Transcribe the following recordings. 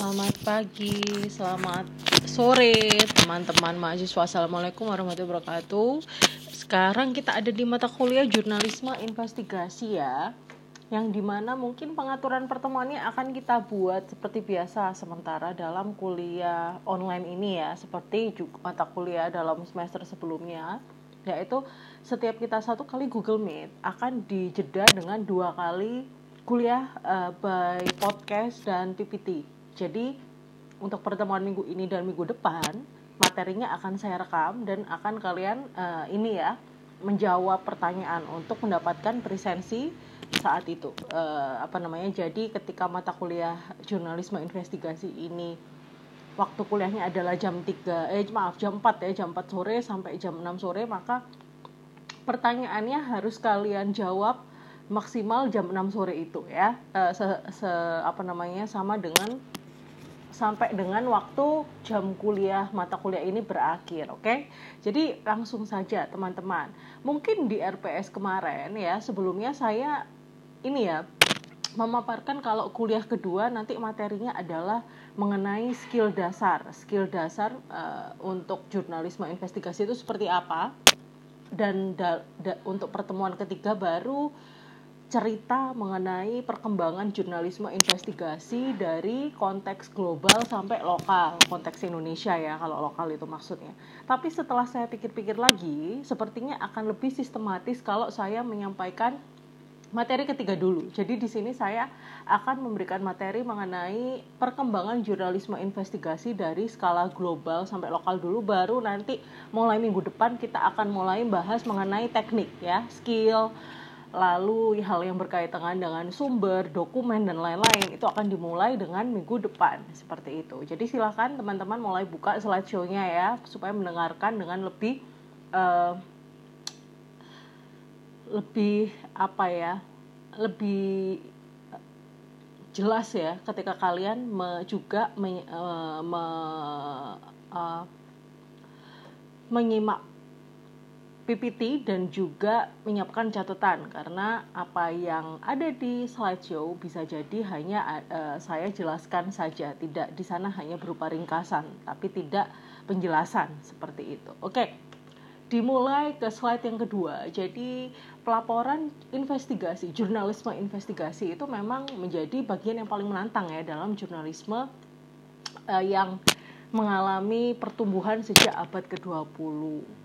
Selamat pagi, selamat sore teman-teman mahasiswa Assalamualaikum warahmatullahi wabarakatuh Sekarang kita ada di mata kuliah jurnalisme investigasi ya Yang di mana mungkin pengaturan pertemuannya akan kita buat seperti biasa Sementara dalam kuliah online ini ya Seperti juga mata kuliah dalam semester sebelumnya Yaitu setiap kita satu kali Google Meet akan dijeda dengan dua kali kuliah uh, by podcast dan PPT. Jadi untuk pertemuan minggu ini dan minggu depan materinya akan saya rekam dan akan kalian uh, ini ya menjawab pertanyaan untuk mendapatkan presensi saat itu. Uh, apa namanya jadi ketika mata kuliah jurnalisme investigasi ini waktu kuliahnya adalah jam 3 eh maaf jam 4 ya jam 4 sore sampai jam 6 sore maka pertanyaannya harus kalian jawab maksimal jam 6 sore itu ya. Uh, se, se apa namanya sama dengan sampai dengan waktu jam kuliah mata kuliah ini berakhir oke? Okay? jadi langsung saja teman-teman. Mungkin di RPS kemarin ya sebelumnya saya ini ya memaparkan kalau kuliah kedua nanti materinya adalah mengenai skill dasar. Skill dasar uh, untuk jurnalisme investigasi itu seperti apa? Dan da, da, untuk pertemuan ketiga baru cerita mengenai perkembangan jurnalisme investigasi dari konteks global sampai lokal, konteks Indonesia ya kalau lokal itu maksudnya. Tapi setelah saya pikir-pikir lagi, sepertinya akan lebih sistematis kalau saya menyampaikan materi ketiga dulu. Jadi di sini saya akan memberikan materi mengenai perkembangan jurnalisme investigasi dari skala global sampai lokal dulu baru nanti mulai minggu depan kita akan mulai bahas mengenai teknik ya, skill, lalu hal yang berkaitan dengan sumber, dokumen dan lain-lain itu akan dimulai dengan minggu depan seperti itu. Jadi silakan teman-teman mulai buka slideshow-nya ya supaya mendengarkan dengan lebih uh, lebih apa ya lebih jelas ya ketika kalian me, juga me, uh, me, uh, menyimak PPT dan juga menyiapkan catatan karena apa yang ada di slideshow bisa jadi hanya uh, saya jelaskan saja tidak di sana hanya berupa ringkasan tapi tidak penjelasan seperti itu. Oke. Dimulai ke slide yang kedua. Jadi pelaporan investigasi, jurnalisme investigasi itu memang menjadi bagian yang paling menantang ya dalam jurnalisme uh, yang mengalami pertumbuhan sejak abad ke-20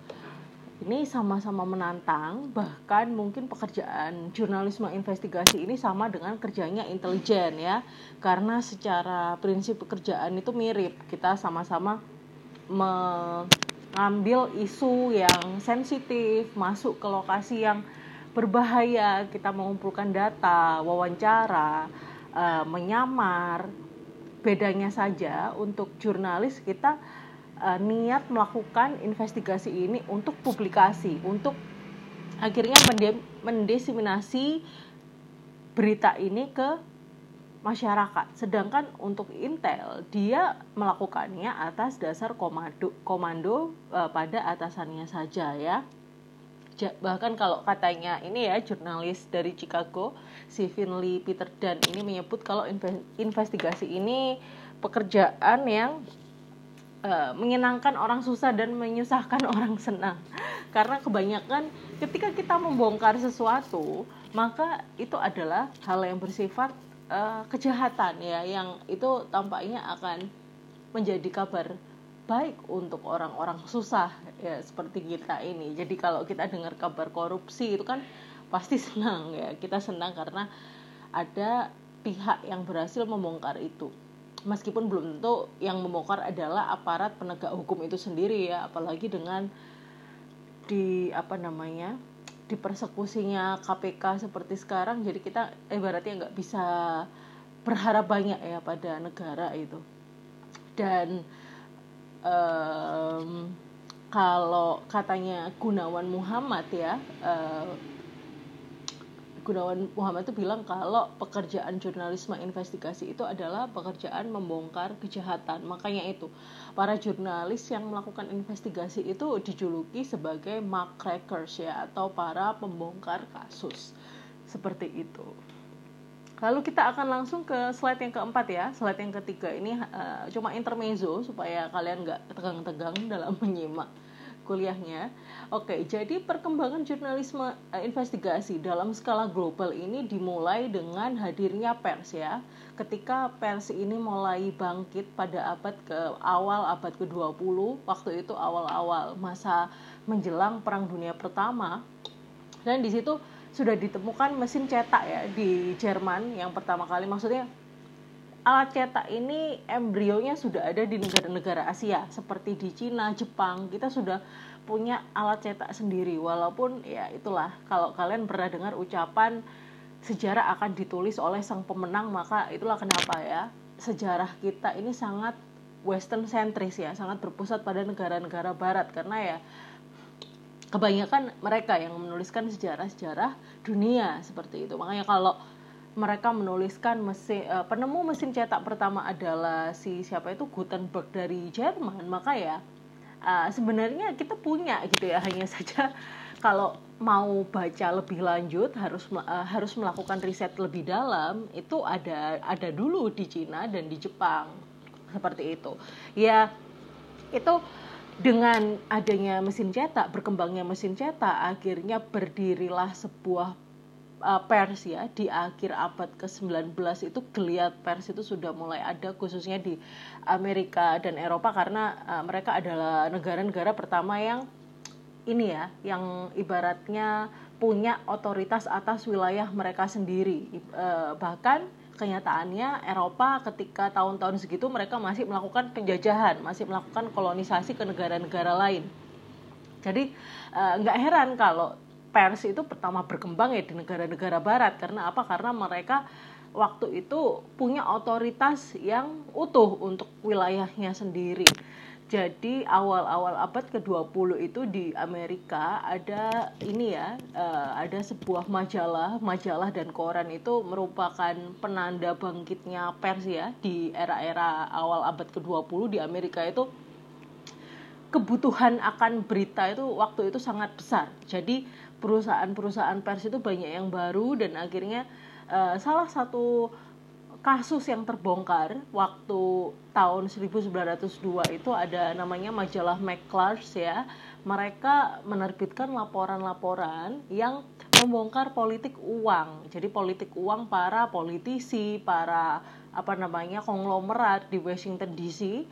ini sama-sama menantang bahkan mungkin pekerjaan jurnalisme investigasi ini sama dengan kerjanya intelijen ya. Karena secara prinsip pekerjaan itu mirip. Kita sama-sama mengambil isu yang sensitif masuk ke lokasi yang berbahaya. Kita mengumpulkan data wawancara eh, menyamar. Bedanya saja untuk jurnalis kita uh, niat melakukan investigasi ini untuk publikasi, untuk akhirnya mendesiminasi berita ini ke masyarakat. Sedangkan untuk Intel, dia melakukannya atas dasar komando komando uh, pada atasannya saja ya. Bahkan kalau katanya ini ya jurnalis dari Chicago, si Finley Peter Dan ini menyebut kalau investigasi ini pekerjaan yang uh, menyenangkan orang susah dan menyusahkan orang senang. Karena kebanyakan ketika kita membongkar sesuatu maka itu adalah hal yang bersifat uh, kejahatan ya yang itu tampaknya akan menjadi kabar baik untuk orang-orang susah ya seperti kita ini. Jadi kalau kita dengar kabar korupsi itu kan pasti senang ya kita senang karena ada pihak yang berhasil membongkar itu meskipun belum tentu yang membongkar adalah aparat penegak hukum itu sendiri ya apalagi dengan di apa namanya di persekusinya KPK seperti sekarang jadi kita ibaratnya nggak bisa berharap banyak ya pada negara itu. Dan um, kalau katanya Gunawan Muhammad ya uh, Gunawan Muhammad itu bilang kalau pekerjaan jurnalisme investigasi itu adalah pekerjaan membongkar kejahatan. Makanya itu para jurnalis yang melakukan investigasi itu dijuluki sebagai mark ya atau para pembongkar kasus. Seperti itu. Lalu kita akan langsung ke slide yang keempat ya. Slide yang ketiga ini uh, cuma intermezzo supaya kalian nggak tegang-tegang dalam menyimak kuliahnya. Oke, jadi perkembangan jurnalisme uh, investigasi dalam skala global ini dimulai dengan hadirnya pers ya. Ketika pers ini mulai bangkit pada abad ke awal abad ke-20, waktu itu awal-awal masa menjelang Perang Dunia Pertama. Dan di situ sudah ditemukan mesin cetak ya di Jerman yang pertama kali maksudnya alat cetak ini embrionya sudah ada di negara-negara Asia seperti di Cina, Jepang. Kita sudah punya alat cetak sendiri. Walaupun ya itulah kalau kalian pernah dengar ucapan sejarah akan ditulis oleh sang pemenang maka itulah kenapa ya. Sejarah kita ini sangat western centris ya. Sangat berpusat pada negara-negara barat. Karena ya kebanyakan mereka yang menuliskan sejarah-sejarah dunia seperti itu. Makanya kalau mereka menuliskan mesin uh, penemu mesin cetak pertama adalah si siapa itu? Gutenberg dari Jerman. Maka ya uh, sebenarnya kita punya gitu ya hanya saja kalau mau baca lebih lanjut harus uh, harus melakukan riset lebih dalam itu ada ada dulu di Cina dan di Jepang. Seperti itu. Ya itu dengan adanya mesin cetak, berkembangnya mesin cetak, akhirnya berdirilah sebuah uh, pers ya di akhir abad ke-19 itu geliat pers itu sudah mulai ada khususnya di Amerika dan Eropa karena uh, mereka adalah negara-negara pertama yang ini ya, yang ibaratnya punya otoritas atas wilayah mereka sendiri. Uh, bahkan kenyataannya Eropa ketika tahun-tahun segitu mereka masih melakukan penjajahan, masih melakukan kolonisasi ke negara-negara lain. Jadi nggak heran kalau pers itu pertama berkembang ya di negara-negara barat karena apa? Karena mereka waktu itu punya otoritas yang utuh untuk wilayahnya sendiri. Jadi awal-awal abad ke-20 itu di Amerika ada ini ya, uh, ada sebuah majalah, majalah dan koran itu merupakan penanda bangkitnya pers ya di era-era awal abad ke-20 di Amerika itu kebutuhan akan berita itu waktu itu sangat besar. Jadi perusahaan-perusahaan pers itu banyak yang baru dan akhirnya uh, salah satu kasus yang terbongkar waktu tahun 1902 itu ada namanya majalah McClure's ya. Mereka menerbitkan laporan-laporan yang membongkar politik uang. Jadi politik uang para politisi, para apa namanya konglomerat di Washington DC.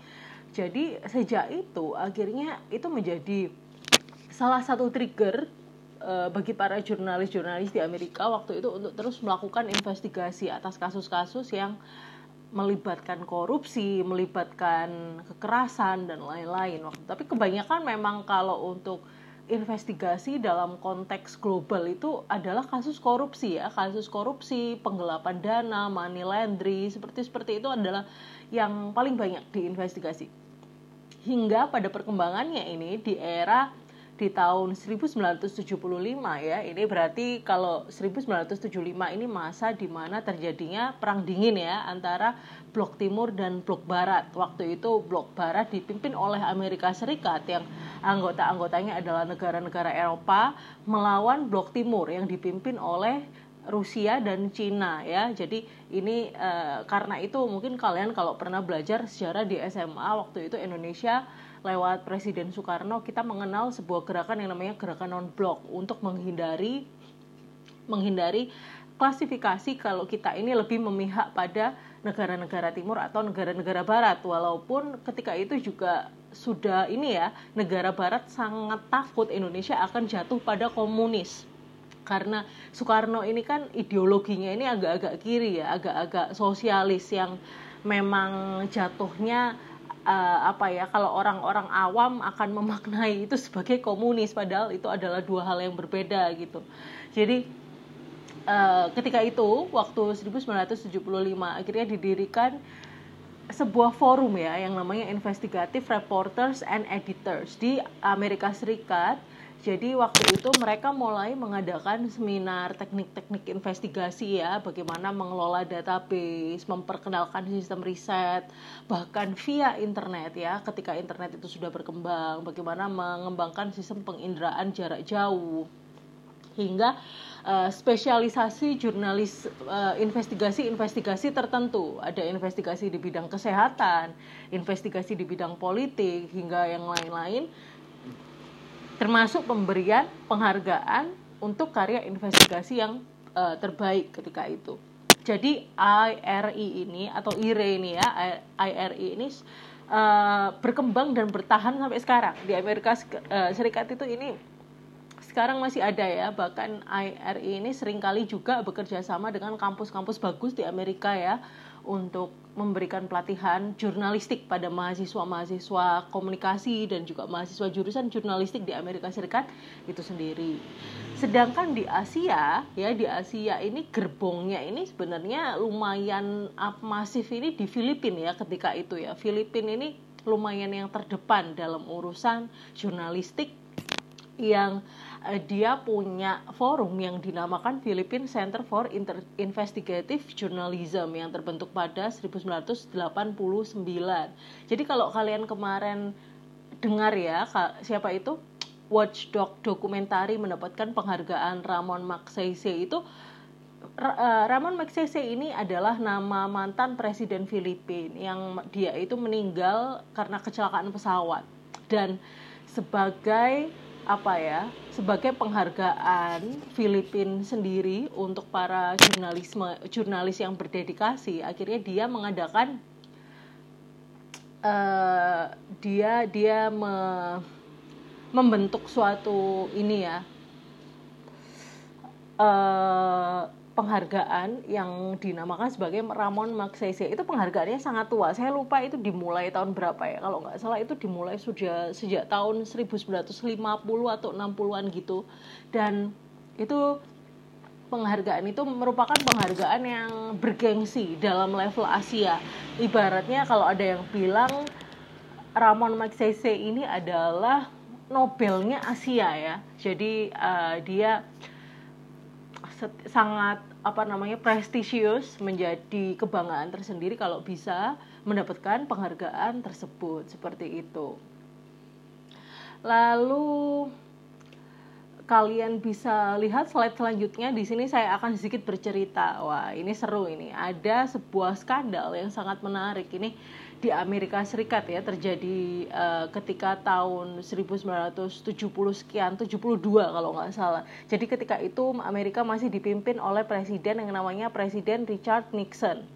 Jadi sejak itu akhirnya itu menjadi salah satu trigger uh, bagi para jurnalis-jurnalis di Amerika waktu itu untuk terus melakukan investigasi atas kasus-kasus yang melibatkan korupsi, melibatkan kekerasan dan lain-lain. Tapi kebanyakan memang kalau untuk investigasi dalam konteks global itu adalah kasus korupsi ya, kasus korupsi, penggelapan dana, money laundry, seperti seperti itu adalah yang paling banyak diinvestigasi. Hingga pada perkembangannya ini di era di tahun 1975 ya. Ini berarti kalau 1975 ini masa di mana terjadinya perang dingin ya antara blok timur dan blok barat. Waktu itu blok barat dipimpin oleh Amerika Serikat yang anggota-anggotanya adalah negara-negara Eropa melawan blok timur yang dipimpin oleh Rusia dan Cina ya. Jadi ini e, karena itu mungkin kalian kalau pernah belajar sejarah di SMA waktu itu Indonesia lewat Presiden Soekarno kita mengenal sebuah gerakan yang namanya gerakan non blok untuk menghindari menghindari klasifikasi kalau kita ini lebih memihak pada negara-negara timur atau negara-negara barat. Walaupun ketika itu juga sudah ini ya negara barat sangat takut Indonesia akan jatuh pada komunis. Karena Soekarno ini kan ideologinya ini agak-agak kiri ya agak-agak sosialis yang memang jatuhnya uh, apa ya kalau orang-orang awam akan memaknai itu sebagai komunis padahal itu adalah dua hal yang berbeda gitu. Jadi uh, ketika itu waktu 1975 akhirnya didirikan sebuah forum ya yang namanya Investigative Reporters and Editors di Amerika Serikat jadi waktu itu mereka mulai mengadakan seminar teknik-teknik investigasi ya, bagaimana mengelola database, memperkenalkan sistem riset, bahkan via internet ya, ketika internet itu sudah berkembang, bagaimana mengembangkan sistem penginderaan jarak jauh. hingga uh, spesialisasi jurnalis uh, investigasi-investigasi tertentu. Ada investigasi di bidang kesehatan, investigasi di bidang politik, hingga yang lain-lain. Termasuk pemberian penghargaan untuk karya investigasi yang uh, terbaik ketika itu. Jadi IRI ini atau IRE ini ya, IRI ini uh, berkembang dan bertahan sampai sekarang di Amerika uh, Serikat itu ini sekarang masih ada ya bahkan IRI ini sering kali juga bekerja sama dengan kampus-kampus bagus di Amerika ya untuk memberikan pelatihan jurnalistik pada mahasiswa-mahasiswa komunikasi dan juga mahasiswa jurusan jurnalistik di Amerika Serikat itu sendiri. Sedangkan di Asia ya di Asia ini gerbongnya ini sebenarnya lumayan masif ini di Filipina ya ketika itu ya. Filipina ini lumayan yang terdepan dalam urusan jurnalistik yang dia punya forum yang dinamakan Philippine Center for Inter Investigative Journalism yang terbentuk pada 1989. Jadi kalau kalian kemarin dengar ya siapa itu? Watchdog dokumentari mendapatkan penghargaan Ramon Magsaysay itu. Uh, Ramon Magsaysay ini adalah nama mantan presiden Filipina yang dia itu meninggal karena kecelakaan pesawat. Dan sebagai apa ya sebagai penghargaan Filipin sendiri untuk para jurnalisme jurnalis yang berdedikasi. Akhirnya dia mengadakan uh, dia dia me, membentuk suatu ini ya uh, penghargaan yang dinamakan sebagai Ramon Magsaysay itu penghargaannya sangat tua. Saya lupa itu dimulai tahun berapa ya. Kalau nggak salah itu dimulai sudah sejak tahun 1950 atau 60-an gitu. Dan itu penghargaan itu merupakan penghargaan yang bergengsi dalam level Asia. Ibaratnya kalau ada yang bilang Ramon Magsaysay ini adalah Nobelnya Asia ya. Jadi uh, dia sangat apa namanya prestisius menjadi kebanggaan tersendiri kalau bisa mendapatkan penghargaan tersebut seperti itu. Lalu kalian bisa lihat slide selanjutnya di sini saya akan sedikit bercerita. Wah, ini seru ini. Ada sebuah skandal yang sangat menarik ini di Amerika Serikat ya terjadi uh, ketika tahun 1970 sekian 72 kalau nggak salah. Jadi ketika itu Amerika masih dipimpin oleh presiden yang namanya Presiden Richard Nixon.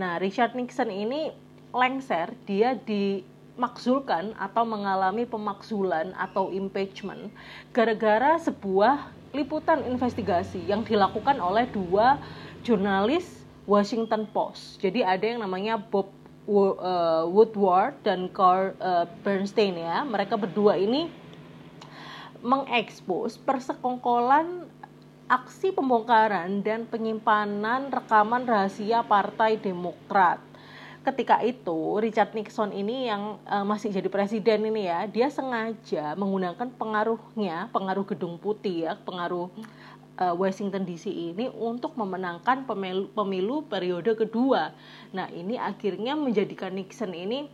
Nah, Richard Nixon ini lengser, dia dimakzulkan atau mengalami pemakzulan atau impeachment gara-gara sebuah liputan investigasi yang dilakukan oleh dua jurnalis Washington Post. Jadi ada yang namanya Bob Woodward dan Carl uh, Bernstein ya mereka berdua ini mengekspos persekongkolan aksi pembongkaran dan penyimpanan rekaman rahasia Partai Demokrat. Ketika itu Richard Nixon ini yang uh, masih jadi presiden ini ya, dia sengaja menggunakan pengaruhnya, pengaruh gedung putih ya, pengaruh uh, Washington DC ini untuk memenangkan pemilu, pemilu periode kedua. Nah, ini akhirnya menjadikan Nixon ini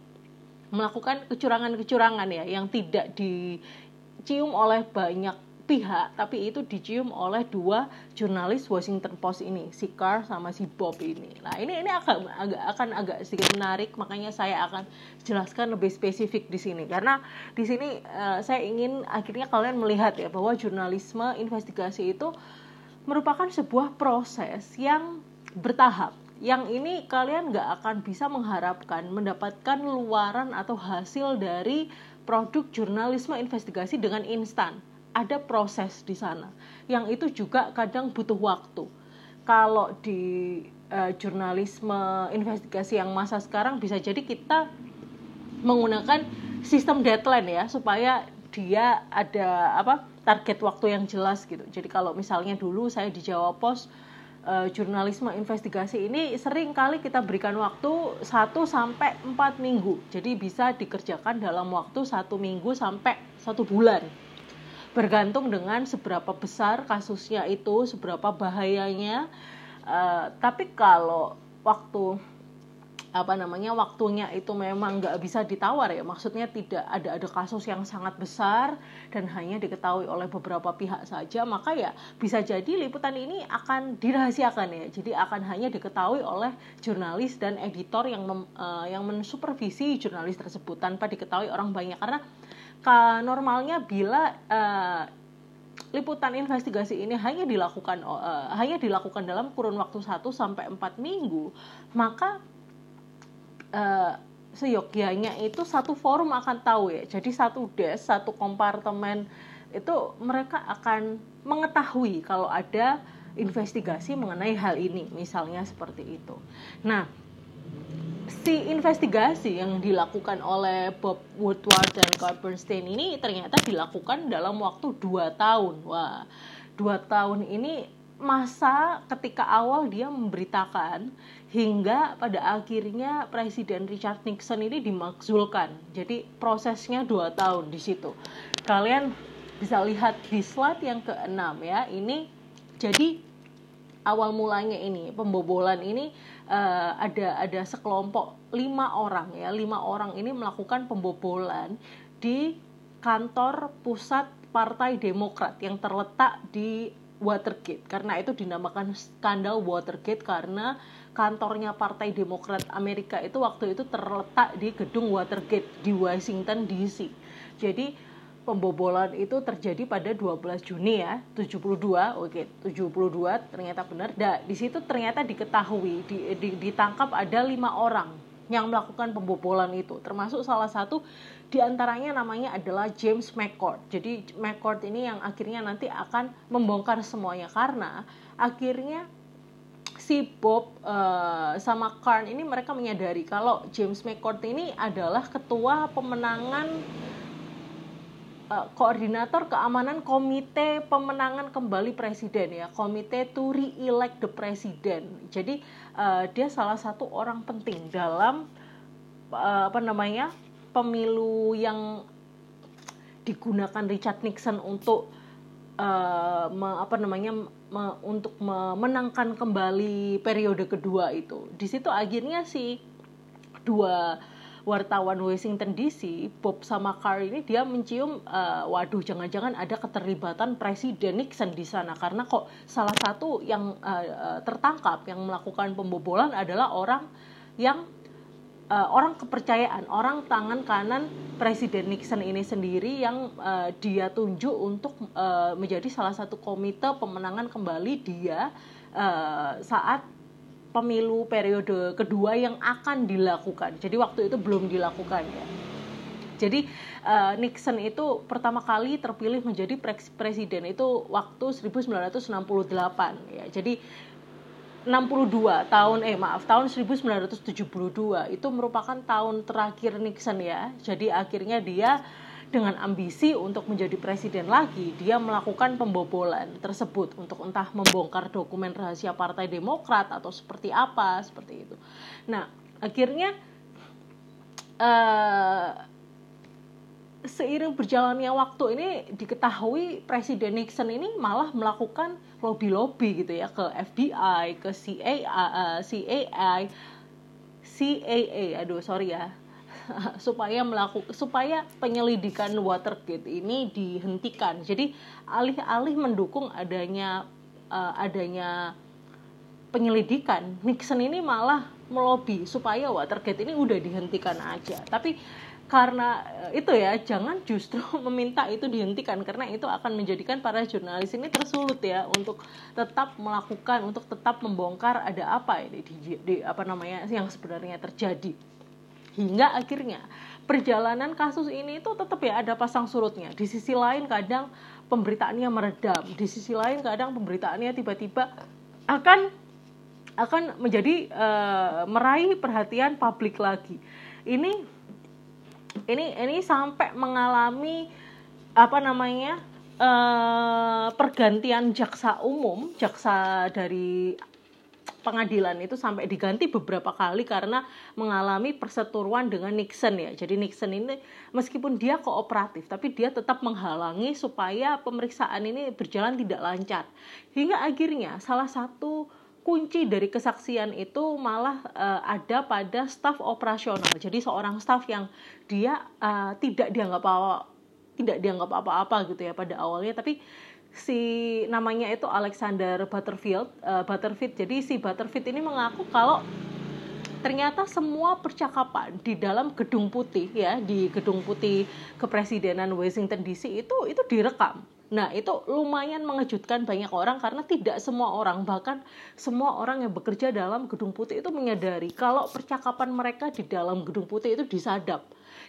melakukan kecurangan-kecurangan ya yang tidak dicium oleh banyak pihak tapi itu dicium oleh dua jurnalis Washington Post ini si Carr sama si Bob ini. Nah ini ini akan agak akan agak sedikit menarik makanya saya akan jelaskan lebih spesifik di sini. Karena di sini uh, saya ingin akhirnya kalian melihat ya bahwa jurnalisme investigasi itu merupakan sebuah proses yang bertahap yang ini kalian nggak akan bisa mengharapkan mendapatkan luaran atau hasil dari produk jurnalisme investigasi dengan instan ada proses di sana. Yang itu juga kadang butuh waktu. Kalau di uh, jurnalisme investigasi yang masa sekarang bisa jadi kita menggunakan sistem deadline ya supaya dia ada apa target waktu yang jelas gitu. Jadi kalau misalnya dulu saya di Jawa Pos uh, jurnalisme investigasi ini sering kali kita berikan waktu 1 sampai 4 minggu. Jadi bisa dikerjakan dalam waktu satu minggu sampai satu bulan bergantung dengan seberapa besar kasusnya itu, seberapa bahayanya. Uh, tapi kalau waktu apa namanya waktunya itu memang nggak bisa ditawar ya maksudnya tidak ada ada kasus yang sangat besar dan hanya diketahui oleh beberapa pihak saja maka ya bisa jadi liputan ini akan dirahasiakan ya jadi akan hanya diketahui oleh jurnalis dan editor yang mem, uh, yang mensupervisi jurnalis tersebut tanpa diketahui orang banyak karena normalnya bila uh, liputan investigasi ini hanya dilakukan uh, hanya dilakukan dalam kurun waktu 1 sampai 4 minggu maka uh, seyogyanya itu satu forum akan tahu ya. Jadi satu desk, satu kompartemen itu mereka akan mengetahui kalau ada investigasi mengenai hal ini, misalnya seperti itu. Nah, si investigasi yang dilakukan oleh Bob Woodward dan Carl Bernstein ini ternyata dilakukan dalam waktu dua tahun. Wah, dua tahun ini masa ketika awal dia memberitakan hingga pada akhirnya Presiden Richard Nixon ini dimakzulkan. Jadi prosesnya dua tahun di situ. Kalian bisa lihat di slide yang keenam ya. Ini jadi awal mulanya ini pembobolan ini uh, ada ada sekelompok lima orang ya lima orang ini melakukan pembobolan di kantor pusat Partai Demokrat yang terletak di Watergate karena itu dinamakan skandal Watergate karena kantornya Partai Demokrat Amerika itu waktu itu terletak di gedung Watergate di Washington DC. Jadi pembobolan itu terjadi pada 12 Juni ya, 72. Oke, 72 ternyata benar. Dan di situ ternyata diketahui di, di, ditangkap ada lima orang yang melakukan pembobolan itu, termasuk salah satu di antaranya namanya adalah James McCord. Jadi McCord ini yang akhirnya nanti akan membongkar semuanya karena akhirnya si Bob uh, sama Karn ini mereka menyadari kalau James McCord ini adalah ketua pemenangan uh, koordinator keamanan komite pemenangan kembali presiden ya komite to re-elect the president jadi uh, dia salah satu orang penting dalam uh, apa namanya pemilu yang digunakan Richard Nixon untuk uh, me, apa namanya me, untuk memenangkan kembali periode kedua itu. Di situ akhirnya si dua wartawan Washington DC, Bob sama Carr ini dia mencium, uh, waduh jangan-jangan ada keterlibatan Presiden Nixon di sana. Karena kok salah satu yang uh, tertangkap yang melakukan pembobolan adalah orang yang uh, orang kepercayaan, orang tangan kanan Presiden Nixon ini sendiri yang uh, dia tunjuk untuk uh, menjadi salah satu komite pemenangan kembali dia uh, saat pemilu periode kedua yang akan dilakukan. Jadi waktu itu belum dilakukan ya. Jadi uh, Nixon itu pertama kali terpilih menjadi presiden itu waktu 1968 ya. Jadi 62 tahun eh maaf tahun 1972 itu merupakan tahun terakhir Nixon ya. Jadi akhirnya dia dengan ambisi untuk menjadi presiden lagi, dia melakukan pembobolan tersebut untuk entah membongkar dokumen rahasia Partai Demokrat atau seperti apa, seperti itu. Nah, akhirnya uh, seiring berjalannya waktu ini diketahui Presiden Nixon ini malah melakukan lobby-lobby gitu ya ke FBI, ke CAI, uh, CAI, CAA, aduh sorry ya, supaya melakukan supaya penyelidikan Watergate ini dihentikan. Jadi alih-alih mendukung adanya uh, adanya penyelidikan, Nixon ini malah melobi supaya Watergate ini udah dihentikan aja. Tapi karena eh, itu ya jangan justru meminta itu dihentikan karena itu akan menjadikan para jurnalis ini tersulut ya untuk tetap melakukan untuk tetap membongkar ada apa ini di, di apa namanya yang sebenarnya terjadi hingga akhirnya perjalanan kasus ini itu tetap ya ada pasang surutnya. Di sisi lain kadang pemberitaannya meredam di sisi lain kadang pemberitaannya tiba-tiba akan akan menjadi uh, meraih perhatian publik lagi. Ini ini ini sampai mengalami apa namanya uh, pergantian jaksa umum jaksa dari pengadilan itu sampai diganti beberapa kali karena mengalami perseteruan dengan Nixon ya. Jadi Nixon ini meskipun dia kooperatif tapi dia tetap menghalangi supaya pemeriksaan ini berjalan tidak lancar. Hingga akhirnya salah satu kunci dari kesaksian itu malah uh, ada pada staf operasional. Jadi seorang staf yang dia uh, tidak dianggap apa tidak dianggap apa-apa gitu ya pada awalnya, tapi si namanya itu Alexander Butterfield, uh, Butterfield. Jadi si Butterfield ini mengaku kalau ternyata semua percakapan di dalam gedung putih ya di gedung putih kepresidenan Washington DC itu itu direkam Nah, itu lumayan mengejutkan banyak orang karena tidak semua orang, bahkan semua orang yang bekerja dalam gedung putih itu menyadari kalau percakapan mereka di dalam gedung putih itu disadap.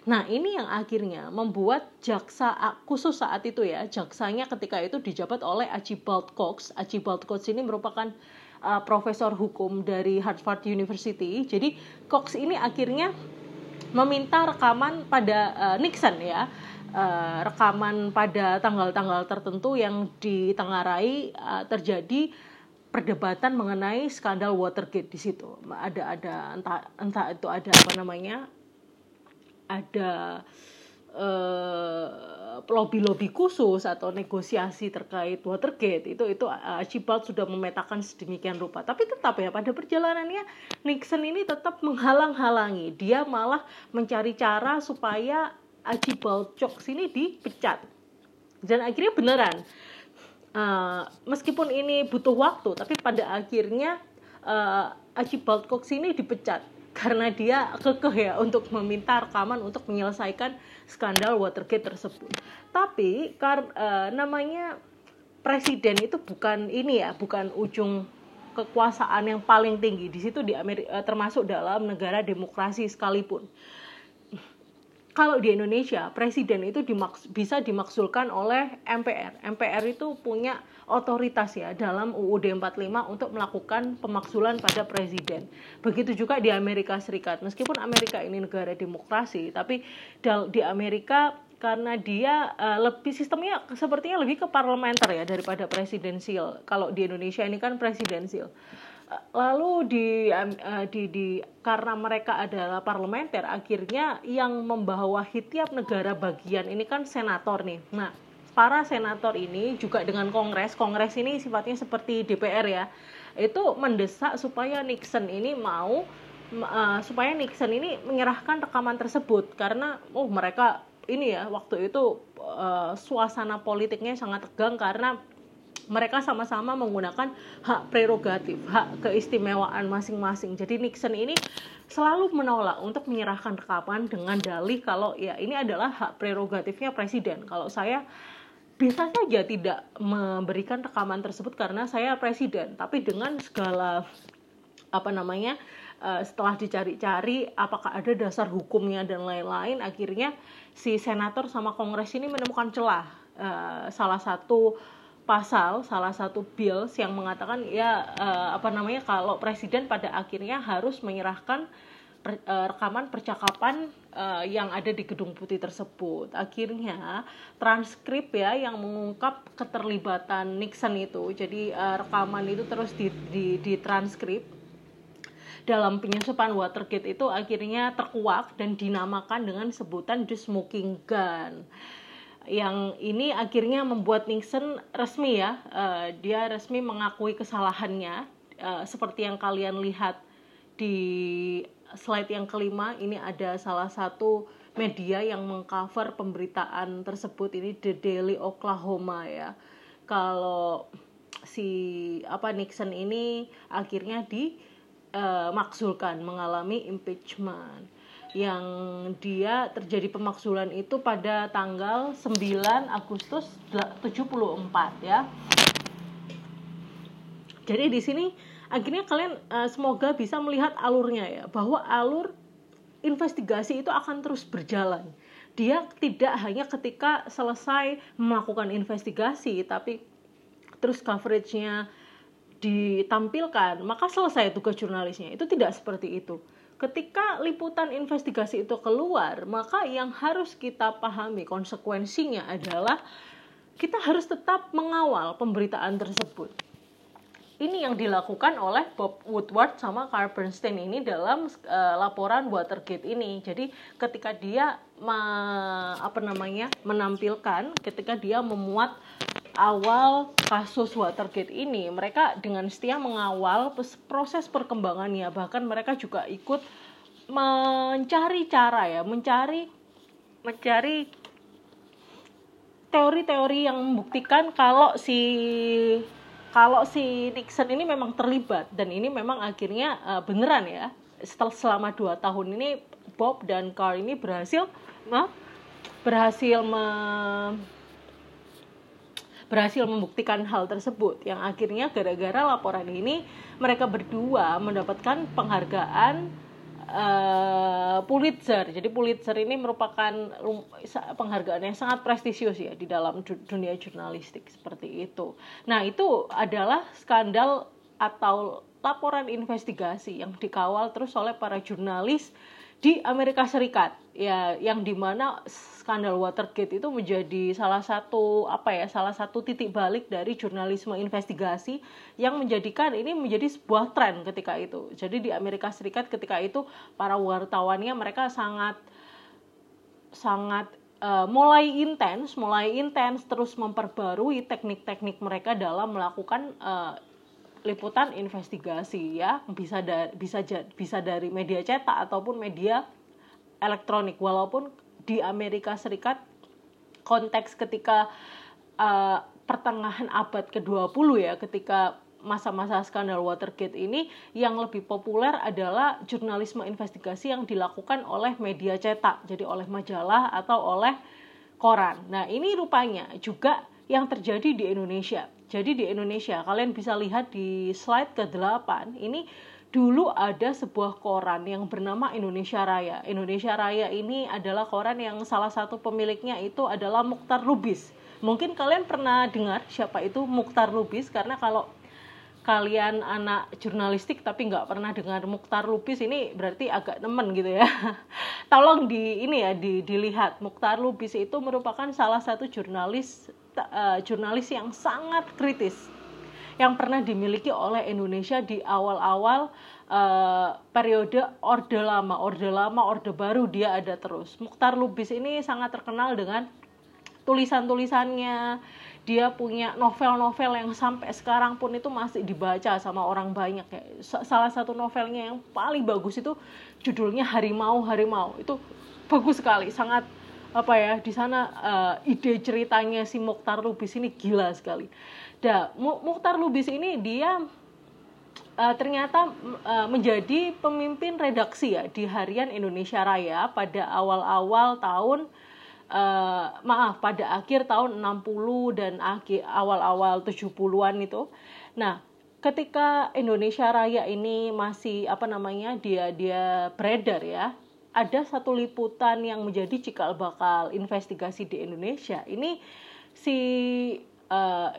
Nah, ini yang akhirnya membuat jaksa khusus saat itu ya, jaksanya ketika itu dijabat oleh Archibald Cox. Archibald Cox ini merupakan uh, profesor hukum dari Harvard University. Jadi, Cox ini akhirnya meminta rekaman pada uh, Nixon ya uh, rekaman pada tanggal-tanggal tertentu yang ditengarai uh, terjadi perdebatan mengenai skandal Watergate di situ. Ada ada entah entah itu ada apa namanya? Ada uh, lobby-lobby khusus atau negosiasi terkait Watergate itu itu Archibald sudah memetakan sedemikian rupa. Tapi tetap ya pada perjalanannya Nixon ini tetap menghalang-halangi. Dia malah mencari cara supaya Archibald Cox ini dipecat dan akhirnya beneran uh, meskipun ini butuh waktu tapi pada akhirnya uh, Archibald Cox ini dipecat karena dia kekeh ya untuk meminta rekaman untuk menyelesaikan skandal Watergate tersebut. Tapi kar, uh, namanya presiden itu bukan ini ya, bukan ujung kekuasaan yang paling tinggi di situ di Amerika termasuk dalam negara demokrasi sekalipun kalau di Indonesia presiden itu dimaks bisa dimaksulkan oleh MPR. MPR itu punya otoritas ya dalam UUD 45 untuk melakukan pemaksulan pada presiden. Begitu juga di Amerika Serikat. Meskipun Amerika ini negara demokrasi, tapi di Amerika karena dia uh, lebih sistemnya sepertinya lebih ke parlementer ya daripada presidensial. Kalau di Indonesia ini kan presidensial lalu di, uh, di di karena mereka adalah parlementer akhirnya yang membawahi tiap negara bagian ini kan senator nih nah para senator ini juga dengan kongres kongres ini sifatnya seperti DPR ya itu mendesak supaya Nixon ini mau uh, supaya Nixon ini menyerahkan rekaman tersebut karena oh mereka ini ya waktu itu uh, suasana politiknya sangat tegang karena mereka sama-sama menggunakan hak prerogatif, hak keistimewaan masing-masing. Jadi Nixon ini selalu menolak untuk menyerahkan rekaman dengan dalih kalau ya ini adalah hak prerogatifnya presiden. Kalau saya bisa saja tidak memberikan rekaman tersebut karena saya presiden, tapi dengan segala apa namanya uh, setelah dicari-cari apakah ada dasar hukumnya dan lain-lain, akhirnya si senator sama kongres ini menemukan celah. Uh, salah satu pasal salah satu bills yang mengatakan ya uh, apa namanya kalau presiden pada akhirnya harus menyerahkan rekaman percakapan uh, yang ada di gedung putih tersebut. Akhirnya transkrip ya yang mengungkap keterlibatan Nixon itu. Jadi uh, rekaman itu terus di, di, di transkrip dalam penyusupan Watergate itu akhirnya terkuak dan dinamakan dengan sebutan the smoking gun yang ini akhirnya membuat Nixon resmi ya uh, dia resmi mengakui kesalahannya uh, seperti yang kalian lihat di slide yang kelima ini ada salah satu media yang mengcover pemberitaan tersebut. Ini The Daily Oklahoma ya. Kalau si apa Nixon ini akhirnya dimaksulkan uh, mengalami impeachment. Yang dia terjadi pemaksulan itu pada tanggal 9 Agustus 74 ya. Jadi di sini akhirnya kalian uh, semoga bisa melihat alurnya ya bahwa alur investigasi itu akan terus berjalan. Dia tidak hanya ketika selesai melakukan investigasi tapi terus coveragenya ditampilkan maka selesai tugas jurnalisnya. Itu tidak seperti itu ketika liputan investigasi itu keluar, maka yang harus kita pahami konsekuensinya adalah kita harus tetap mengawal pemberitaan tersebut. Ini yang dilakukan oleh Bob Woodward sama Carl Bernstein ini dalam uh, laporan Watergate ini. Jadi ketika dia me, apa namanya menampilkan, ketika dia memuat awal kasus Watergate ini mereka dengan setia mengawal proses perkembangannya bahkan mereka juga ikut mencari cara ya mencari mencari teori-teori yang membuktikan kalau si kalau si Nixon ini memang terlibat dan ini memang akhirnya uh, beneran ya setelah selama dua tahun ini Bob dan Carl ini berhasil uh, berhasil me, berhasil membuktikan hal tersebut. Yang akhirnya gara-gara laporan ini mereka berdua mendapatkan penghargaan uh, Pulitzer. Jadi Pulitzer ini merupakan penghargaan yang sangat prestisius ya di dalam dunia jurnalistik seperti itu. Nah, itu adalah skandal atau laporan investigasi yang dikawal terus oleh para jurnalis di Amerika Serikat ya yang di mana skandal Watergate itu menjadi salah satu apa ya salah satu titik balik dari jurnalisme investigasi yang menjadikan ini menjadi sebuah tren ketika itu. Jadi di Amerika Serikat ketika itu para wartawannya mereka sangat sangat uh, mulai intens mulai intens terus memperbarui teknik-teknik mereka dalam melakukan uh, liputan investigasi ya. Bisa dari bisa bisa dari media cetak ataupun media elektronik. Walaupun di Amerika Serikat konteks ketika uh, pertengahan abad ke-20 ya ketika masa-masa skandal Watergate ini yang lebih populer adalah jurnalisme investigasi yang dilakukan oleh media cetak jadi oleh majalah atau oleh koran. Nah, ini rupanya juga yang terjadi di Indonesia jadi di Indonesia, kalian bisa lihat di slide ke-8, ini dulu ada sebuah koran yang bernama Indonesia Raya. Indonesia Raya ini adalah koran yang salah satu pemiliknya itu adalah Mukhtar Lubis. Mungkin kalian pernah dengar siapa itu Mukhtar Lubis karena kalau kalian anak jurnalistik tapi nggak pernah dengar Mukhtar Lubis ini berarti agak nemen gitu ya. Tolong di ini ya di, dilihat Mukhtar Lubis itu merupakan salah satu jurnalis uh, jurnalis yang sangat kritis yang pernah dimiliki oleh Indonesia di awal-awal uh, periode Orde Lama, Orde Lama, Orde Baru dia ada terus. Mukhtar Lubis ini sangat terkenal dengan tulisan-tulisannya. Dia punya novel-novel yang sampai sekarang pun itu masih dibaca sama orang banyak ya. Salah satu novelnya yang paling bagus itu judulnya Harimau Harimau. Itu bagus sekali, sangat apa ya di sana uh, ide ceritanya si Mukhtar Lubis ini gila sekali. Dah Mukhtar Lubis ini dia uh, ternyata uh, menjadi pemimpin redaksi ya di Harian Indonesia Raya pada awal-awal tahun uh, maaf pada akhir tahun 60 dan akhir awal-awal 70-an itu. Nah, ketika Indonesia Raya ini masih apa namanya dia dia beredar ya ada satu liputan yang menjadi cikal bakal investigasi di Indonesia. Ini si uh,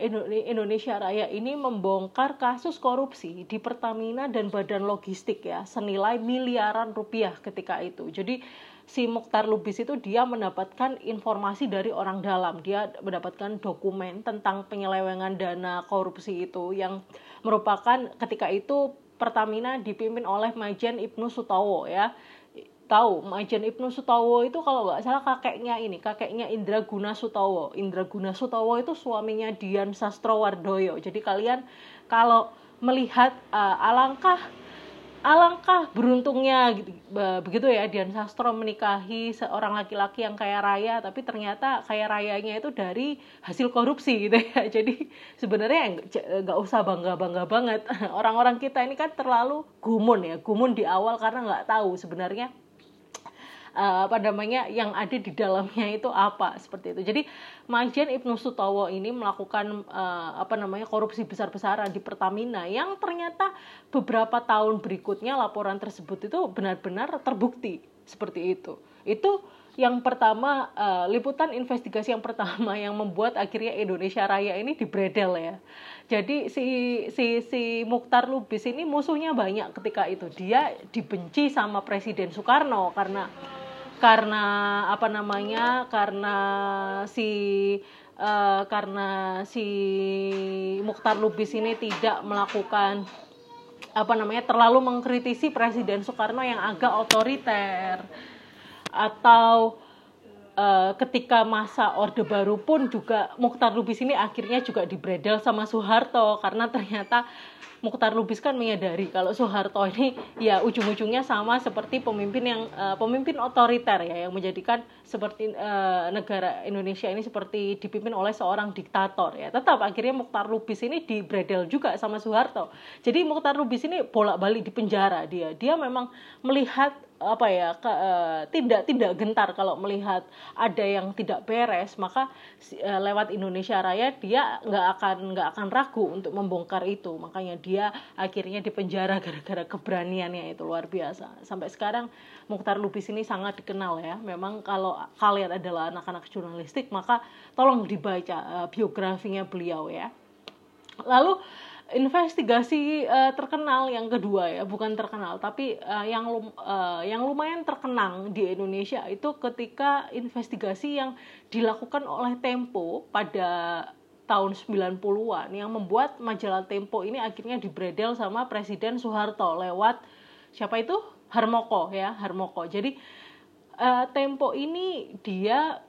Indonesia Raya ini membongkar kasus korupsi di Pertamina dan Badan Logistik ya senilai miliaran rupiah ketika itu. Jadi si Mukhtar Lubis itu dia mendapatkan informasi dari orang dalam. Dia mendapatkan dokumen tentang penyelewengan dana korupsi itu yang merupakan ketika itu Pertamina dipimpin oleh Majen Ibnu Sutowo ya tahu Majen Ibnu Sutowo itu kalau nggak salah kakeknya ini kakeknya Indra Guna Sutowo Indra Guna Sutowo itu suaminya Dian Sastrowardoyo jadi kalian kalau melihat uh, alangkah alangkah beruntungnya gitu, begitu ya Dian Sastro menikahi seorang laki-laki yang kaya raya tapi ternyata kaya rayanya itu dari hasil korupsi gitu ya. Jadi sebenarnya nggak usah bangga bangga banget. Orang-orang kita ini kan terlalu gumun ya gumun di awal karena nggak tahu sebenarnya uh, apa namanya yang ada di dalamnya itu apa seperti itu. Jadi Majen Ibnu Sutowo ini melakukan uh, apa namanya korupsi besar-besaran di Pertamina yang ternyata beberapa tahun berikutnya laporan tersebut itu benar-benar terbukti seperti itu. Itu yang pertama uh, liputan investigasi yang pertama yang membuat akhirnya Indonesia Raya ini dibredel ya. Jadi si si si Mukhtar Lubis ini musuhnya banyak ketika itu. Dia dibenci sama Presiden Soekarno karena karena apa namanya karena si uh, karena si Mukhtar Lubis ini tidak melakukan apa namanya terlalu mengkritisi Presiden Soekarno yang agak otoriter. Atau uh, ketika masa Orde Baru pun juga Mukhtar Lubis ini akhirnya juga dibredel sama Soeharto karena ternyata Mukhtar Lubis kan menyadari kalau Soeharto ini ya ujung-ujungnya sama seperti pemimpin yang uh, pemimpin otoriter ya yang menjadikan seperti uh, negara Indonesia ini seperti dipimpin oleh seorang diktator ya. Tetap akhirnya Mukhtar Lubis ini dibredel juga sama Soeharto. Jadi Mukhtar Lubis ini bolak-balik di penjara dia. Dia memang melihat apa ya ke, uh, tidak tidak gentar kalau melihat ada yang tidak beres maka uh, lewat Indonesia Raya dia nggak akan nggak akan ragu untuk membongkar itu. Makanya dia akhirnya dipenjara gara-gara keberaniannya itu luar biasa. Sampai sekarang Mukhtar Lubis ini sangat dikenal ya. Memang kalau kalian adalah anak-anak jurnalistik maka tolong dibaca uh, biografinya beliau ya. Lalu investigasi uh, terkenal yang kedua ya bukan terkenal tapi uh, yang lum, uh, yang lumayan terkenang di Indonesia itu ketika investigasi yang dilakukan oleh Tempo pada tahun 90-an yang membuat majalah Tempo ini akhirnya dibredel sama Presiden Soeharto lewat siapa itu? Harmoko ya Harmoko. Jadi uh, Tempo ini dia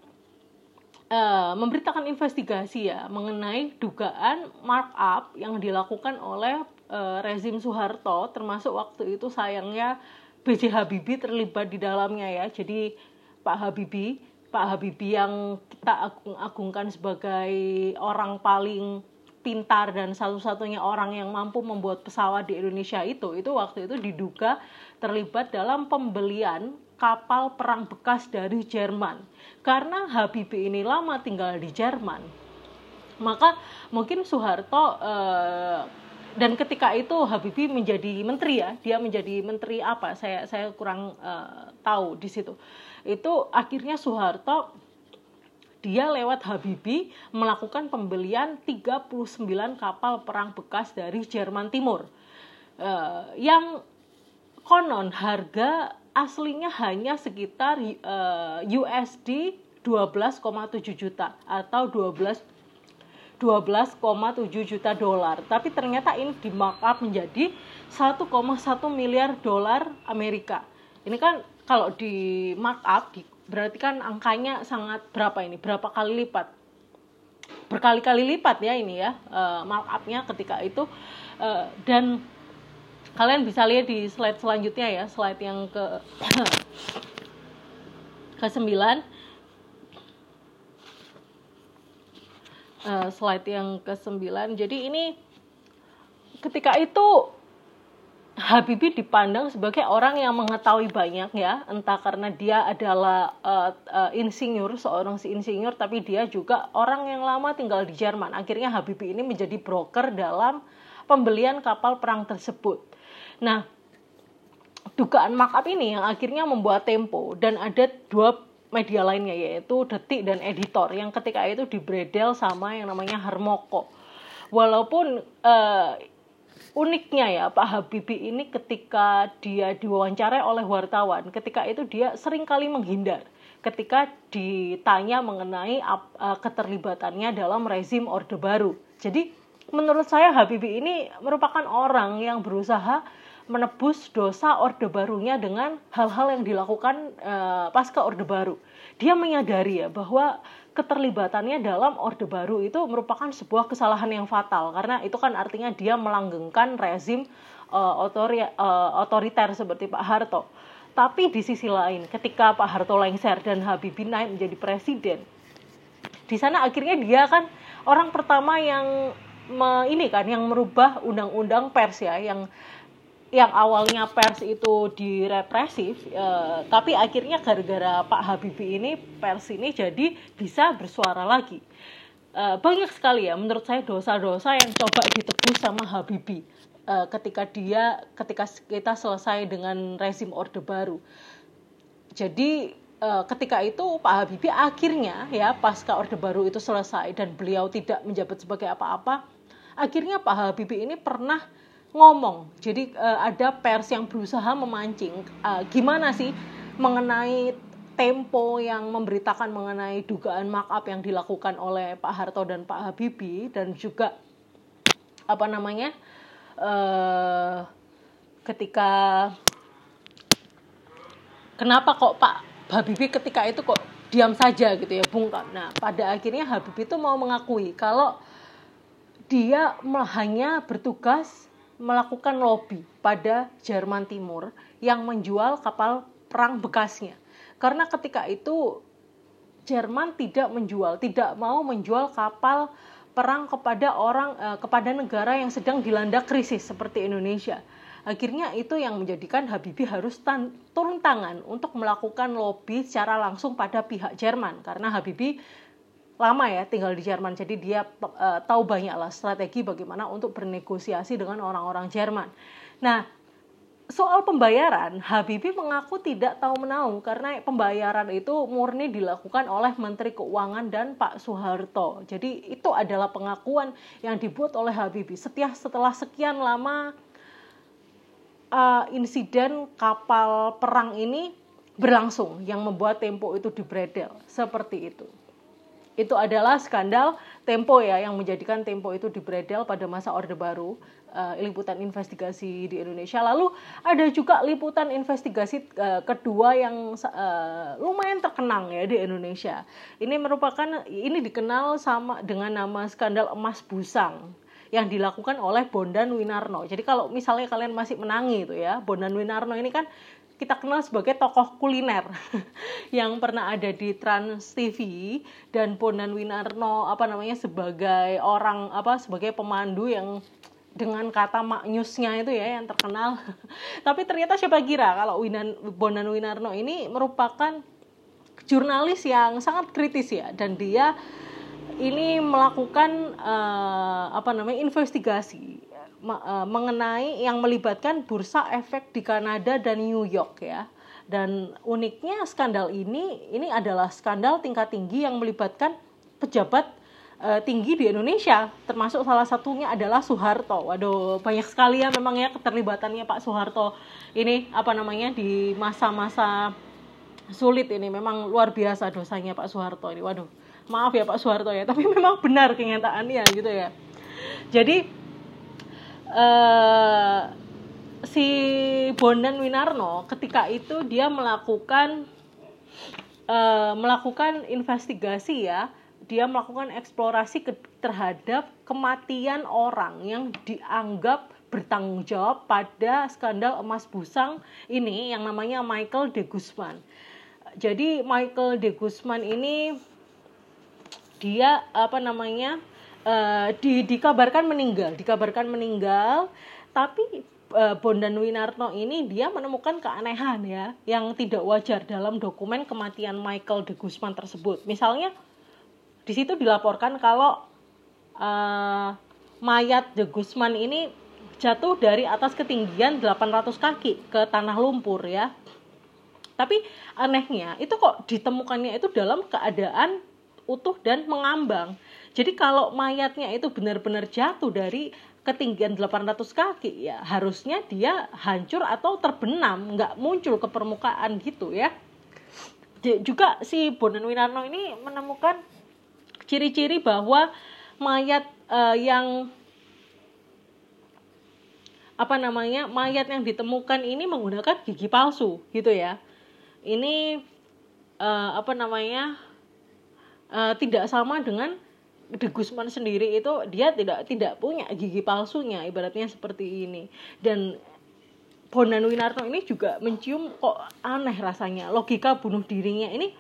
uh, memberitakan investigasi ya mengenai dugaan markup yang dilakukan oleh uh, rezim Soeharto termasuk waktu itu sayangnya B.J. Habibie terlibat di dalamnya ya jadi Pak Habibie Pak Habibie yang kita agung-agungkan sebagai orang paling pintar dan satu-satunya orang yang mampu membuat pesawat di Indonesia itu itu waktu itu diduga terlibat dalam pembelian kapal perang bekas dari Jerman. Karena Habibie ini lama tinggal di Jerman, maka mungkin Soeharto eh, dan ketika itu Habibie menjadi menteri ya, dia menjadi menteri apa? Saya saya kurang eh, tahu di situ. Itu akhirnya Soeharto dia lewat Habibie melakukan pembelian 39 kapal perang bekas dari Jerman Timur. Uh, yang konon harga aslinya hanya sekitar uh, USD 12,7 juta atau 12 12,7 juta dolar. Tapi ternyata ini di markup menjadi 1,1 miliar dolar Amerika. Ini kan kalau di markup berarti kan angkanya sangat berapa ini? Berapa kali lipat? Berkali-kali lipat ya ini ya uh, markupnya ketika itu uh, dan kalian bisa lihat di slide selanjutnya ya slide yang ke ke 9 uh, slide yang ke 9 jadi ini ketika itu Habibie dipandang sebagai orang yang mengetahui banyak ya, entah karena dia adalah uh, uh, insinyur, seorang si insinyur, tapi dia juga orang yang lama tinggal di Jerman. Akhirnya Habibie ini menjadi broker dalam pembelian kapal perang tersebut. Nah, dugaan markup ini yang akhirnya membuat Tempo dan ada dua media lainnya yaitu Detik dan Editor yang ketika itu dibredel sama yang namanya Harmoko. Walaupun uh, uniknya ya Pak Habibie ini ketika dia diwawancarai oleh wartawan, ketika itu dia sering kali menghindar ketika ditanya mengenai uh, keterlibatannya dalam rezim Orde Baru. Jadi menurut saya Habibie ini merupakan orang yang berusaha menebus dosa Orde Barunya dengan hal-hal yang dilakukan uh, pasca Orde Baru. Dia menyadari ya bahwa keterlibatannya dalam Orde Baru itu merupakan sebuah kesalahan yang fatal karena itu kan artinya dia melanggengkan rezim uh, otori, uh, otoriter seperti Pak Harto. Tapi di sisi lain, ketika Pak Harto lengser dan Habibie naik menjadi presiden, di sana akhirnya dia kan orang pertama yang ini kan yang merubah undang-undang pers ya, yang yang awalnya pers itu direpresif, eh, tapi akhirnya gara-gara Pak Habibie ini pers ini jadi bisa bersuara lagi. Eh, banyak sekali ya, menurut saya dosa-dosa yang coba ditebus sama Habibie eh, ketika dia, ketika kita selesai dengan rezim Orde Baru. Jadi eh, ketika itu Pak Habibie akhirnya ya pasca Orde Baru itu selesai dan beliau tidak menjabat sebagai apa-apa, akhirnya Pak Habibie ini pernah ngomong. Jadi uh, ada pers yang berusaha memancing uh, gimana sih mengenai tempo yang memberitakan mengenai dugaan markup yang dilakukan oleh Pak Harto dan Pak Habibie dan juga apa namanya uh, ketika kenapa kok Pak Habibie ketika itu kok diam saja gitu ya bungkam. Nah pada akhirnya Habib itu mau mengakui kalau dia hanya bertugas melakukan lobby pada Jerman Timur yang menjual kapal perang bekasnya. Karena ketika itu Jerman tidak menjual, tidak mau menjual kapal perang kepada orang eh, kepada negara yang sedang dilanda krisis seperti Indonesia. Akhirnya itu yang menjadikan Habibie harus tan turun tangan untuk melakukan lobby secara langsung pada pihak Jerman karena Habibie lama ya tinggal di Jerman jadi dia uh, tahu banyak lah strategi bagaimana untuk bernegosiasi dengan orang-orang Jerman. Nah soal pembayaran Habibie mengaku tidak tahu menahu karena pembayaran itu murni dilakukan oleh Menteri Keuangan dan Pak Soeharto. Jadi itu adalah pengakuan yang dibuat oleh Habibie. Setiap setelah sekian lama uh, insiden kapal perang ini berlangsung yang membuat Tempo itu dibredel seperti itu itu adalah skandal Tempo ya yang menjadikan Tempo itu dibredel pada masa Orde Baru uh, liputan investigasi di Indonesia. Lalu ada juga liputan investigasi uh, kedua yang uh, lumayan terkenang ya di Indonesia. Ini merupakan ini dikenal sama dengan nama skandal emas busang yang dilakukan oleh Bondan Winarno. Jadi kalau misalnya kalian masih menangi itu ya, Bondan Winarno ini kan kita kenal sebagai tokoh kuliner yang pernah ada di Trans TV dan Bonan Winarno apa namanya sebagai orang apa sebagai pemandu yang dengan kata maknyusnya itu ya yang terkenal. Tapi ternyata siapa kira kalau Winan, Bonan Winarno ini merupakan jurnalis yang sangat kritis ya dan dia ini melakukan uh, apa namanya investigasi mengenai yang melibatkan bursa efek di Kanada dan New York ya. Dan uniknya skandal ini ini adalah skandal tingkat tinggi yang melibatkan pejabat uh, tinggi di Indonesia, termasuk salah satunya adalah Soeharto. Waduh, banyak sekali ya memang ya keterlibatannya Pak Soeharto ini apa namanya di masa-masa sulit ini memang luar biasa dosanya Pak Soeharto ini. Waduh, maaf ya Pak Soeharto ya, tapi memang benar kenyataannya gitu ya. Jadi uh, si Bondan Winarno ketika itu dia melakukan uh, melakukan investigasi ya dia melakukan eksplorasi ke, terhadap kematian orang yang dianggap bertanggung jawab pada skandal emas busang ini yang namanya Michael de Guzman. Jadi Michael de Guzman ini dia apa namanya uh, di, dikabarkan meninggal, dikabarkan meninggal, tapi uh, Bondan Winarno ini dia menemukan keanehan ya yang tidak wajar dalam dokumen kematian Michael de Guzman tersebut. Misalnya di situ dilaporkan kalau uh, mayat de Guzman ini jatuh dari atas ketinggian 800 kaki ke tanah lumpur ya. Tapi anehnya itu kok ditemukannya itu dalam keadaan utuh dan mengambang. Jadi kalau mayatnya itu benar-benar jatuh dari ketinggian 800 kaki ya harusnya dia hancur atau terbenam nggak muncul ke permukaan gitu ya. Juga si Bonan Winarno ini menemukan ciri-ciri bahwa mayat uh, yang apa namanya mayat yang ditemukan ini menggunakan gigi palsu gitu ya. Ini uh, apa namanya uh, tidak sama dengan De Guzman sendiri itu dia tidak tidak punya gigi palsunya ibaratnya seperti ini. Dan Bonan Winarno ini juga mencium kok aneh rasanya. Logika bunuh dirinya ini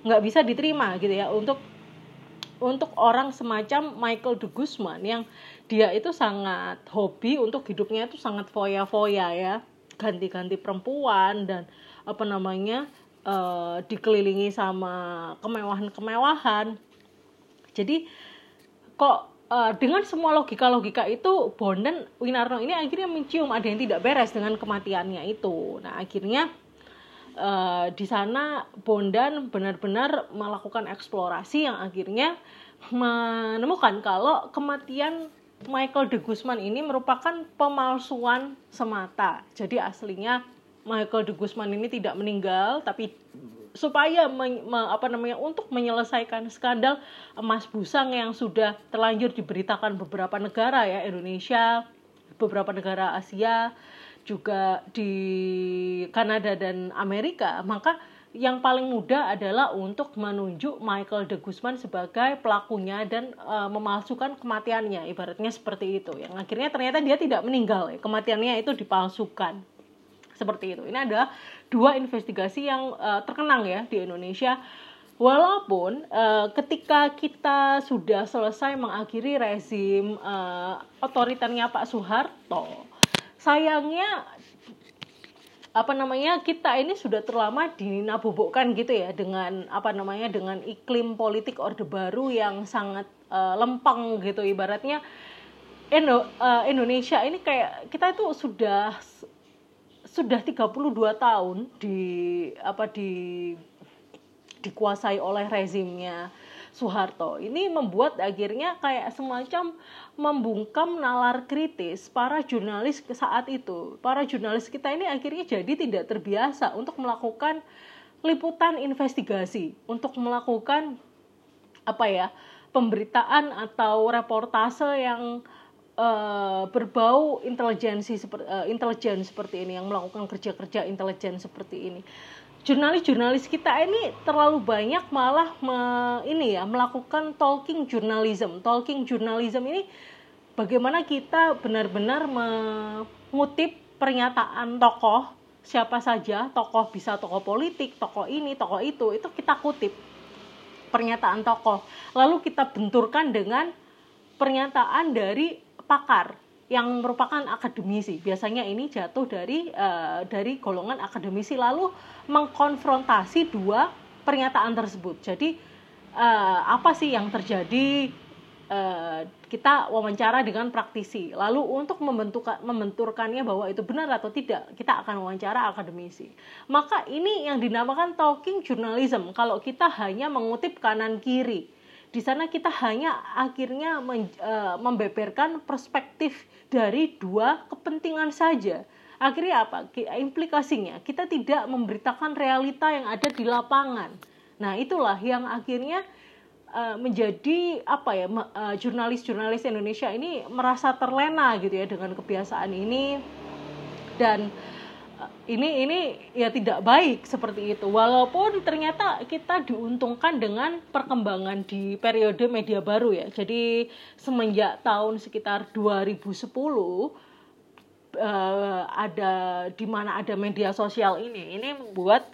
nggak bisa diterima gitu ya untuk untuk orang semacam Michael de Guzman yang dia itu sangat hobi untuk hidupnya itu sangat foya-foya ya. Ganti-ganti perempuan dan apa namanya uh, dikelilingi sama kemewahan-kemewahan jadi kok uh, dengan semua logika-logika itu Bondan Winarno ini akhirnya mencium ada yang tidak beres dengan kematiannya itu. Nah akhirnya uh, di sana Bondan benar-benar melakukan eksplorasi yang akhirnya menemukan kalau kematian Michael de Guzman ini merupakan pemalsuan semata. Jadi aslinya Michael de Guzman ini tidak meninggal tapi supaya men, me, apa namanya untuk menyelesaikan skandal emas busang yang sudah terlanjur diberitakan beberapa negara ya Indonesia, beberapa negara Asia, juga di Kanada dan Amerika, maka yang paling mudah adalah untuk menunjuk Michael de Guzman sebagai pelakunya dan e, memalsukan kematiannya. Ibaratnya seperti itu yang akhirnya ternyata dia tidak meninggal ya. kematiannya itu dipalsukan seperti itu. Ini ada dua investigasi yang e, terkenang ya di Indonesia. Walaupun e, ketika kita sudah selesai mengakhiri rezim e, otoriternya Pak Soeharto sayangnya apa namanya kita ini sudah terlama dinabubukkan gitu ya dengan apa namanya dengan iklim politik orde baru yang sangat uh, lempeng gitu. Ibaratnya Indo, uh, Indonesia ini kayak kita itu sudah sudah 32 tahun di apa di dikuasai oleh rezimnya Soeharto. Ini membuat akhirnya kayak semacam membungkam nalar kritis para jurnalis saat itu. Para jurnalis kita ini akhirnya jadi tidak terbiasa untuk melakukan liputan investigasi, untuk melakukan apa ya pemberitaan atau reportase yang uh, berbau intelijensi seperti uh, intelijen seperti ini yang melakukan kerja-kerja intelijen seperti ini jurnalis-jurnalis kita ini terlalu banyak malah me, ini ya melakukan talking journalism. Talking journalism ini bagaimana kita benar-benar mengutip pernyataan tokoh siapa saja, tokoh bisa tokoh politik, tokoh ini, tokoh itu, itu kita kutip pernyataan tokoh. Lalu kita benturkan dengan pernyataan dari pakar yang merupakan akademisi. Biasanya ini jatuh dari uh, dari golongan akademisi lalu mengkonfrontasi dua pernyataan tersebut. Jadi uh, apa sih yang terjadi? Uh, kita wawancara dengan praktisi. Lalu untuk membentuk membenturkannya bahwa itu benar atau tidak, kita akan wawancara akademisi. Maka ini yang dinamakan talking journalism. Kalau kita hanya mengutip kanan kiri, di sana kita hanya akhirnya men, uh, membeberkan perspektif dari dua kepentingan saja. Akhirnya apa? Implikasinya kita tidak memberitakan realita yang ada di lapangan. Nah, itulah yang akhirnya uh, menjadi apa ya uh, jurnalis-jurnalis Indonesia ini merasa terlena gitu ya dengan kebiasaan ini dan ini ini ya tidak baik seperti itu. Walaupun ternyata kita diuntungkan dengan perkembangan di periode media baru ya. Jadi semenjak tahun sekitar 2010 uh, eh, ada di mana ada media sosial ini ini membuat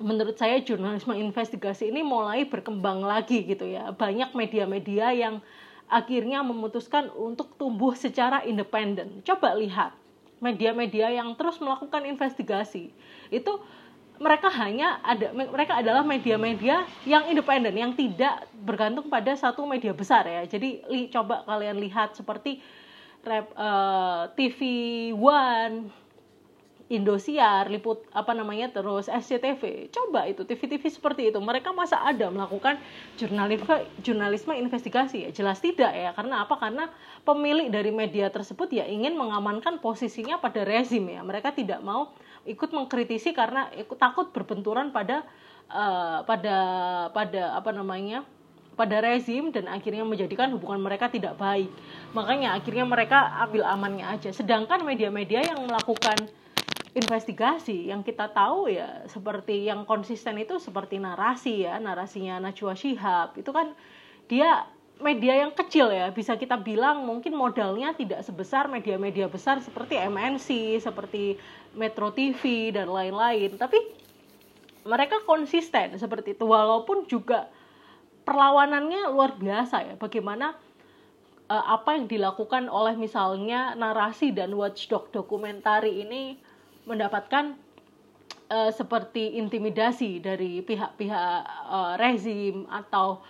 menurut saya jurnalisme investigasi ini mulai berkembang lagi gitu ya. Banyak media-media yang akhirnya memutuskan untuk tumbuh secara independen. Coba lihat media-media yang terus melakukan investigasi itu mereka hanya ada mereka adalah media-media yang independen yang tidak bergantung pada satu media besar ya. Jadi li, coba kalian lihat seperti rep, uh, TV One Indosiar, liput apa namanya terus SCTV. Coba itu TV-TV seperti itu. Mereka masa ada melakukan jurnalisme jurnalisme investigasi ya? Jelas tidak ya. Karena apa? Karena pemilik dari media tersebut ya ingin mengamankan posisinya pada rezim ya. Mereka tidak mau ikut mengkritisi karena ikut takut berbenturan pada uh, pada pada apa namanya? pada rezim dan akhirnya menjadikan hubungan mereka tidak baik. Makanya akhirnya mereka ambil amannya aja. Sedangkan media-media yang melakukan investigasi yang kita tahu ya seperti yang konsisten itu seperti narasi ya narasinya Najwa Shihab. Itu kan dia media yang kecil ya bisa kita bilang mungkin modalnya tidak sebesar media-media besar seperti MNC seperti Metro TV dan lain-lain. Tapi mereka konsisten seperti itu walaupun juga perlawanannya luar biasa ya. Bagaimana uh, apa yang dilakukan oleh misalnya narasi dan watchdog dokumentari ini mendapatkan uh, seperti intimidasi dari pihak-pihak uh, rezim atau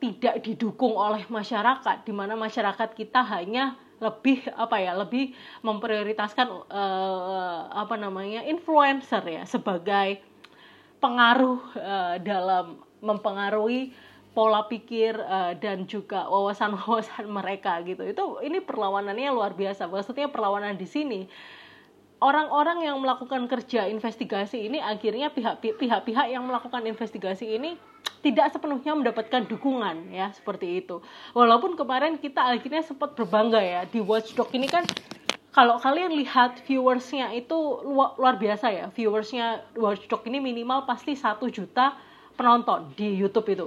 tidak didukung oleh masyarakat di mana masyarakat kita hanya lebih apa ya lebih memprioritaskan uh, apa namanya influencer ya sebagai pengaruh uh, dalam mempengaruhi pola pikir uh, dan juga wawasan-wawasan mereka gitu. Itu ini perlawanannya luar biasa. Maksudnya perlawanan di sini orang-orang yang melakukan kerja investigasi ini akhirnya pihak-pihak yang melakukan investigasi ini tidak sepenuhnya mendapatkan dukungan ya seperti itu. Walaupun kemarin kita akhirnya sempat berbangga ya di Watchdog ini kan kalau kalian lihat viewersnya itu luar, luar biasa ya. Viewersnya Watchdog ini minimal pasti satu juta penonton di YouTube itu.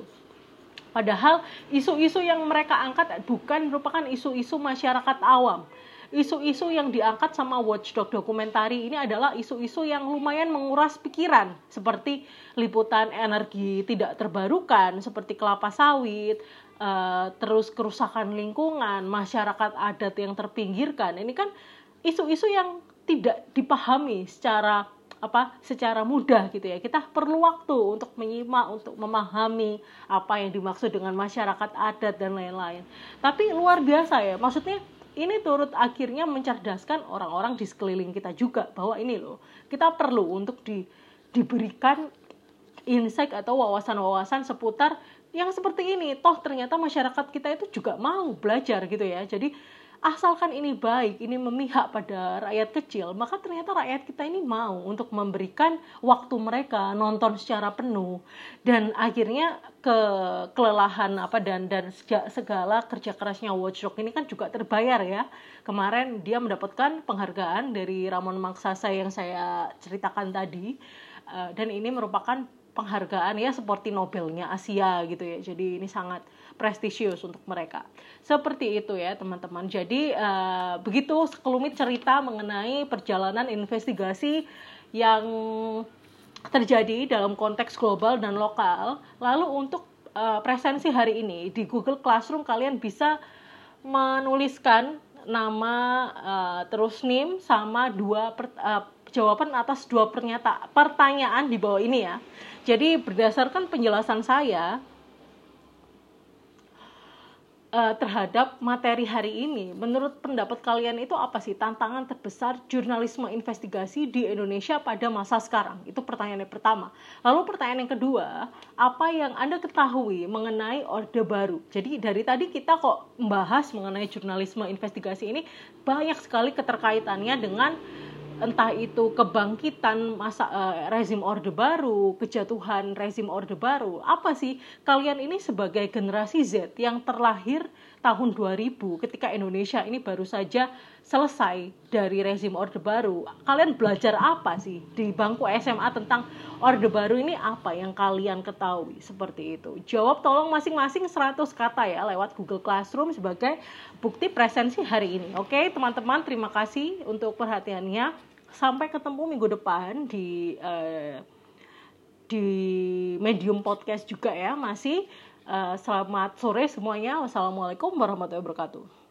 Padahal isu-isu yang mereka angkat bukan merupakan isu-isu masyarakat awam isu-isu yang diangkat sama Watchdog dokumentari ini adalah isu-isu yang lumayan menguras pikiran seperti liputan energi tidak terbarukan seperti kelapa sawit uh, terus kerusakan lingkungan masyarakat adat yang terpinggirkan. Ini kan isu-isu yang tidak dipahami secara apa secara mudah gitu ya. Kita perlu waktu untuk menyimak untuk memahami apa yang dimaksud dengan masyarakat adat dan lain-lain. Tapi luar biasa ya maksudnya ini turut akhirnya mencerdaskan orang-orang di sekeliling kita juga bahwa ini loh kita perlu untuk di, diberikan insight atau wawasan-wawasan seputar yang seperti ini. Toh ternyata masyarakat kita itu juga mau belajar gitu ya. Jadi asalkan ini baik, ini memihak pada rakyat kecil, maka ternyata rakyat kita ini mau untuk memberikan waktu mereka nonton secara penuh dan akhirnya ke kelelahan apa dan dan segala kerja kerasnya Watchdog ini kan juga terbayar ya. Kemarin dia mendapatkan penghargaan dari Ramon Maksasa yang saya ceritakan tadi eh, dan ini merupakan penghargaan ya seperti Nobelnya Asia gitu ya. Jadi ini sangat prestisius untuk mereka. Seperti itu ya teman-teman. Jadi uh, begitu sekelumit cerita mengenai perjalanan investigasi yang terjadi dalam konteks global dan lokal. Lalu untuk uh, presensi hari ini di Google Classroom kalian bisa menuliskan nama uh, terus nim sama dua per, uh, jawaban atas dua pernyataan pertanyaan di bawah ini ya. Jadi berdasarkan penjelasan saya uh, terhadap materi hari ini, menurut pendapat kalian itu apa sih tantangan terbesar jurnalisme investigasi di Indonesia pada masa sekarang? Itu pertanyaan yang pertama. Lalu pertanyaan yang kedua, apa yang Anda ketahui mengenai Orde Baru? Jadi dari tadi kita kok membahas mengenai jurnalisme investigasi ini banyak sekali keterkaitannya dengan entah itu kebangkitan masa uh, rezim orde baru, kejatuhan rezim orde baru. Apa sih kalian ini sebagai generasi Z yang terlahir tahun 2000 ketika Indonesia ini baru saja selesai dari rezim orde baru. Kalian belajar apa sih di bangku SMA tentang orde baru ini apa yang kalian ketahui seperti itu? Jawab tolong masing-masing 100 kata ya lewat Google Classroom sebagai bukti presensi hari ini. Oke, teman-teman, terima kasih untuk perhatiannya sampai ketemu minggu depan di uh, di medium podcast juga ya masih uh, selamat sore semuanya. Wassalamualaikum warahmatullahi wabarakatuh